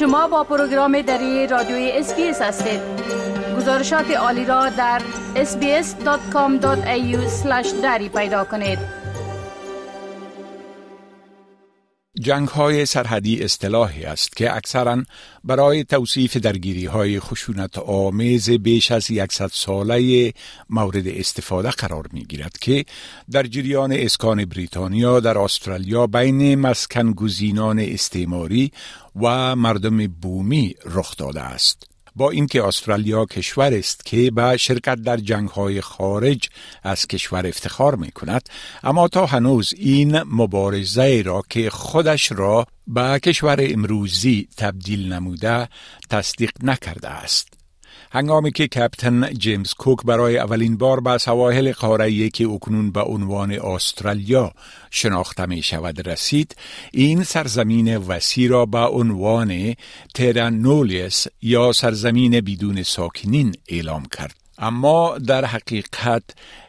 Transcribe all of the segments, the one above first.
شما با پروگرام دری رادیوی SBS هستید. گزارشات عالی را در sbs.com.au دری پیدا کنید. جنگ های سرحدی اصطلاحی است که اکثرا برای توصیف درگیری های خشونت آمیز بیش از یکصد ساله مورد استفاده قرار می گیرد که در جریان اسکان بریتانیا در استرالیا بین مسکن گزینان استعماری و مردم بومی رخ داده است. با اینکه استرالیا کشور است که به شرکت در جنگ خارج از کشور افتخار می کند اما تا هنوز این مبارزه را که خودش را به کشور امروزی تبدیل نموده تصدیق نکرده است هنگامی که کپتن جیمز کوک برای اولین بار به سواحل قاره که اکنون به عنوان استرالیا شناخته می شود رسید این سرزمین وسیع را به عنوان ترانولیس یا سرزمین بدون ساکنین اعلام کرد. اما در حقیقت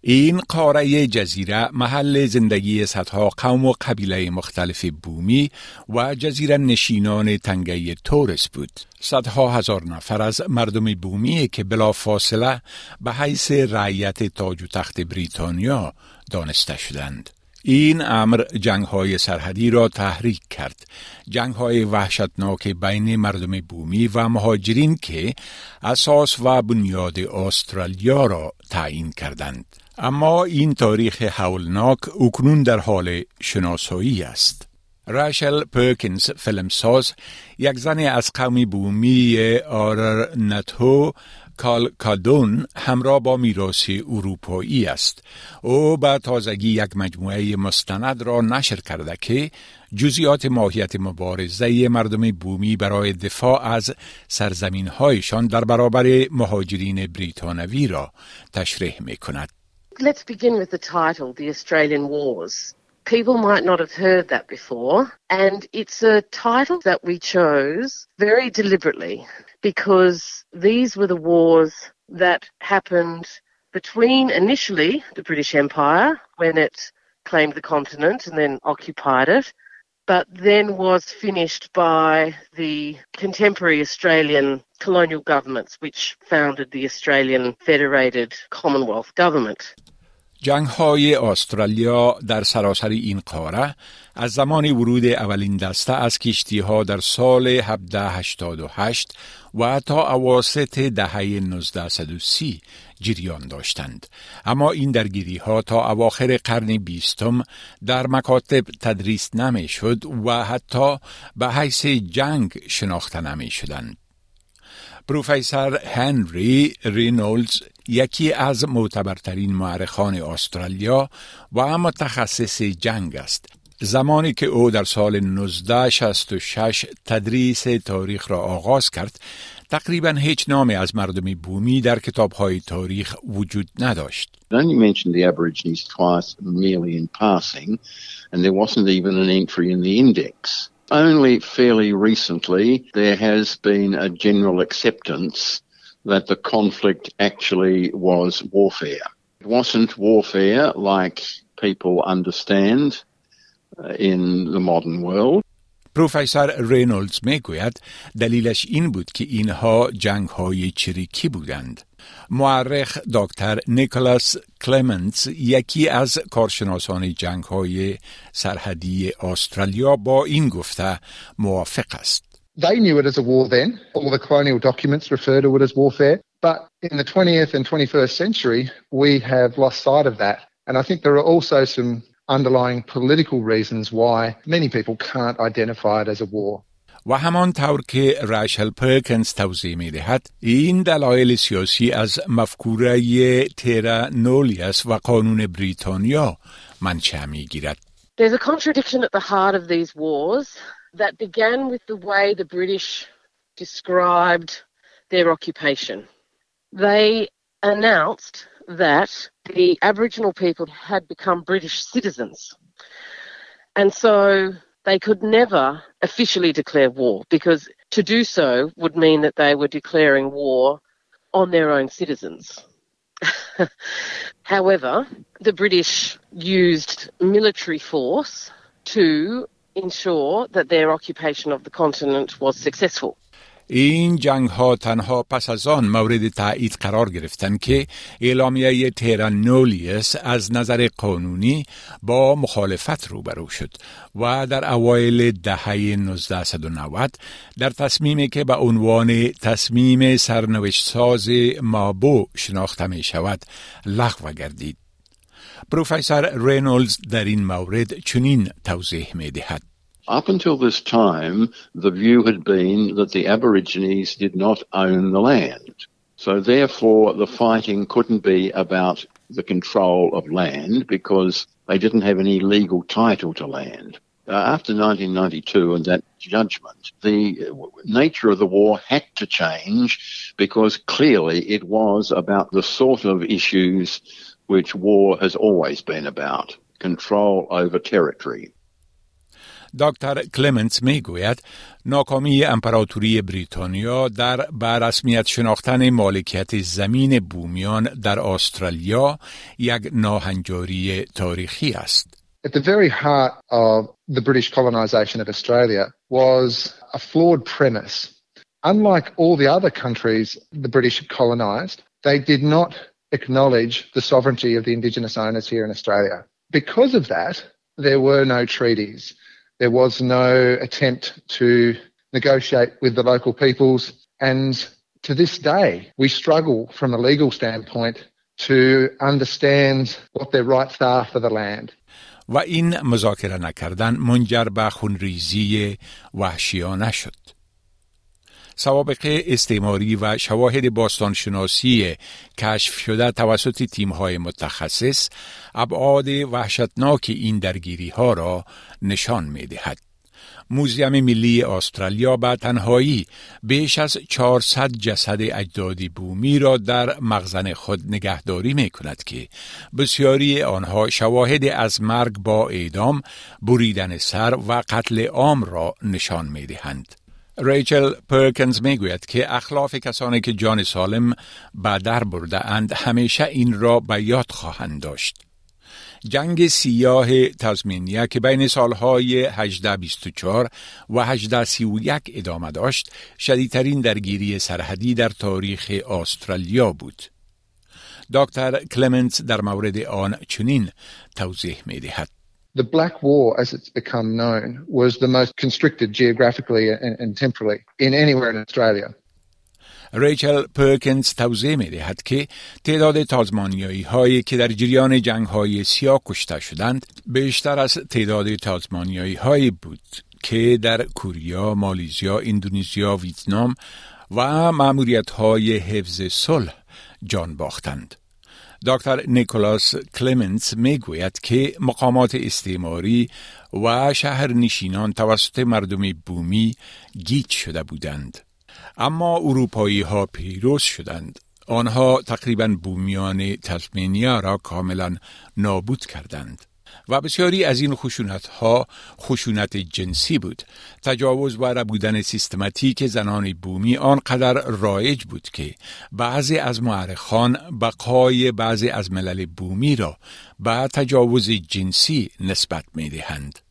این قاره جزیره محل زندگی صدها قوم و قبیله مختلف بومی و جزیره نشینان تنگه تورس بود. صدها هزار نفر از مردم بومی که بلا فاصله به حیث رعیت تاج و تخت بریتانیا دانسته شدند. این امر جنگ های سرحدی را تحریک کرد. جنگ های وحشتناک بین مردم بومی و مهاجرین که اساس و بنیاد استرالیا را تعیین کردند. اما این تاریخ حولناک اکنون در حال شناسایی است. راشل پرکینز فیلمساز یک زن از قومی بومی آرر نتو کالکادون همراه با میراسی اروپایی است او به تازگی یک مجموعه مستند را نشر کرده که جزئیات ماهیت مبارزه مردم بومی برای دفاع از سرزمین هایشان در برابر مهاجرین بریتانوی را تشریح می کند. Let's begin with the title, The Australian. People might not have heard that before, and it's a title that we chose very deliberately because these were the wars that happened between initially the British Empire when it claimed the continent and then occupied it, but then was finished by the contemporary Australian colonial governments, which founded the Australian Federated Commonwealth Government. جنگ های استرالیا در سراسر این قاره از زمان ورود اولین دسته از کشتی ها در سال 1788 و تا اواسط دهه 1930 جریان داشتند. اما این درگیری ها تا اواخر قرن بیستم در مکاتب تدریس نمی شد و حتی به حیث جنگ شناخته نمی شدند پروفسور هنری رینولدز یکی از معتبرترین معرخان استرالیا و متخصص جنگ است زمانی که او در سال 1966 تدریس تاریخ را آغاز کرد تقریبا هیچ نامی از مردم بومی در کتاب های تاریخ وجود نداشت. only mentioned the Aborigines twice merely in passing and there wasn't even an entry in the index. Only fairly recently there has been a general acceptance that the conflict actually was warfare. It wasn't warfare like people understand uh, in the modern world. پروفسور رینولدز می‌گوید دلیلش این بود که اینها جنگ های چریکی بودند. معرخ دکتر نیکلاس کلمنتس یکی از کارشناسان جنگ های سرحدی استرالیا با این گفته موافق است. They knew it as a war then. All the colonial documents refer to it as warfare. But in the 20th and 21st century, we have lost sight of that. And I think there are also some underlying political reasons why many people can't identify it as a war. و همان طور که راشل پرکنز توضیح می دهد این دلایل سیاسی از مفکوره تیرا نولیس و قانون بریتانیا منشأ می گیرد. There's a contradiction at the heart of these wars that began with the way the British described their occupation. They announced that the Aboriginal people had become British citizens. And so they could never officially declare war because to do so would mean that they were declaring war on their own citizens. However, the British used military force to ensure that their occupation of the continent was successful. این جنگ ها تنها پس از آن مورد تایید قرار گرفتند که اعلامیه تهران نولیس از نظر قانونی با مخالفت روبرو شد و در اوایل دهه 1990 در تصمیمی که به عنوان تصمیم سرنوشت ساز مابو شناخته می شود لغو گردید. پروفسور رینولدز در این مورد چنین توضیح می دهد. Up until this time, the view had been that the Aborigines did not own the land. So therefore, the fighting couldn't be about the control of land because they didn't have any legal title to land. Uh, after 1992 and that judgment, the nature of the war had to change because clearly it was about the sort of issues which war has always been about control over territory. دکتر کلمنت می گوید ناکامی امپراتوری بریتانیا در برسمیت شناختن مالکیت زمین بومیان در استرالیا یک ناهنجاری تاریخی است. At the very heart of the British colonisation of Australia was a flawed premise. Unlike all the other countries the British colonised, they did not acknowledge the sovereignty of the Indigenous owners here in Australia. Because of that, there were no treaties. There was no attempt to negotiate with the local peoples. And to this day, we struggle from a legal standpoint to understand what their rights are for the land. و این مذاکره نکردن منجر به خونریزی وحشیانه شد. سوابق استعماری و شواهد باستانشناسی کشف شده توسط تیمهای متخصص ابعاد وحشتناک این درگیری ها را نشان می دهد. موزیم ملی استرالیا به تنهایی بیش از 400 جسد اجدادی بومی را در مخزن خود نگهداری می کند که بسیاری آنها شواهد از مرگ با اعدام، بریدن سر و قتل عام را نشان می دهند. ریچل پرکنز می‌گوید که اخلاف کسانی که جان سالم به در برده اند همیشه این را به یاد خواهند داشت. جنگ سیاه تزمینیه که بین سالهای 1824 و 1831 ادامه داشت شدیدترین درگیری سرحدی در تاریخ استرالیا بود. دکتر کلمنت در مورد آن چنین توضیح می دهد. The Black War, as it's become known, was the most constricted geographically and, and temporally in anywhere in Australia. ریچل پرکنز توضیح می دهد که تعداد تازمانیایی هایی که در جریان جنگ های سیاه کشته شدند بیشتر از تعداد تازمانیایی هایی بود که در کوریا، مالیزیا، اندونزیا، ویتنام و معمولیت های حفظ صلح جان باختند. دکتر نیکولاس کلمنس می گوید که مقامات استعماری و شهر نشینان توسط مردم بومی گیت شده بودند. اما اروپایی ها پیروز شدند. آنها تقریبا بومیان تسمینیا را کاملا نابود کردند. و بسیاری از این خشونت ها خشونت جنسی بود تجاوز و ربودن سیستماتیک زنان بومی آنقدر رایج بود که بعضی از معرخان بقای بعضی از ملل بومی را به تجاوز جنسی نسبت می دهند.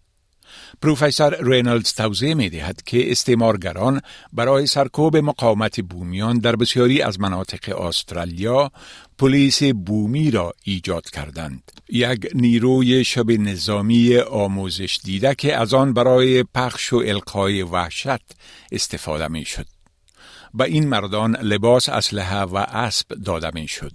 پروفسور رینالدز توضیح می دهد که استعمارگران برای سرکوب مقاومت بومیان در بسیاری از مناطق استرالیا پلیس بومی را ایجاد کردند. یک نیروی شب نظامی آموزش دیده که از آن برای پخش و القای وحشت استفاده می شد. به این مردان لباس اسلحه و اسب داده می شد.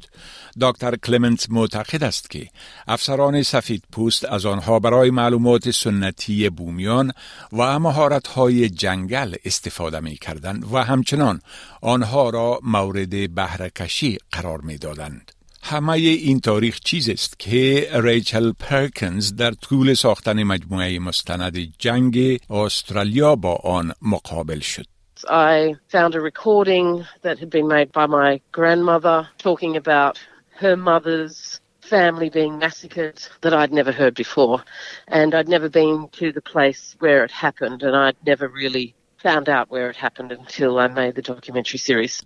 دکتر کلمنت معتقد است که افسران سفید پوست از آنها برای معلومات سنتی بومیان و مهارت های جنگل استفاده می کردند و همچنان آنها را مورد بهرهکشی قرار می دادند. همه این تاریخ چیز است که ریچل پرکنز در طول ساختن مجموعه مستند جنگ استرالیا با آن مقابل شد. I found a recording that had been made by my grandmother talking about her mother's family being massacred that I'd never heard before. And I'd never been to the place where it happened, and I'd never really found out where it happened until I made the documentary series.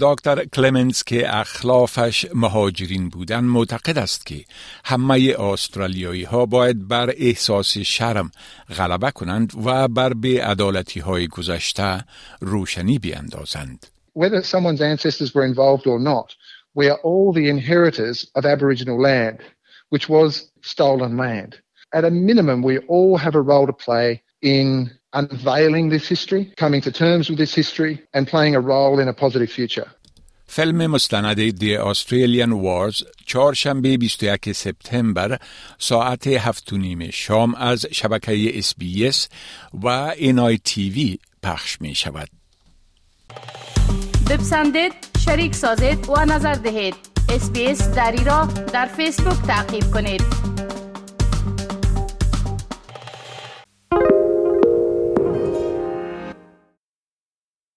دکتر کلمنز که اخلافش مهاجرین بودن معتقد است که همه استرالیایی ها باید بر احساس شرم غلبه کنند و بر به عدالتی های گذشته روشنی بیندازند. Whether someone's ancestors were involved or not, we are all the inheritors of Aboriginal land, which was stolen land. At a minimum, we all have a role to play in unveiling this history, coming to terms with this history, and playing a role in a positive future. فیلم مستند دی استرالیان وارز چهارشنبه 21 سپتامبر ساعت هفت نیم شام از شبکه اس بی اس و اینای تیوی پخش می شود. بپسندید، شریک سازید و نظر دهید. اسپیس دری را در فیسبوک تعقیب کنید.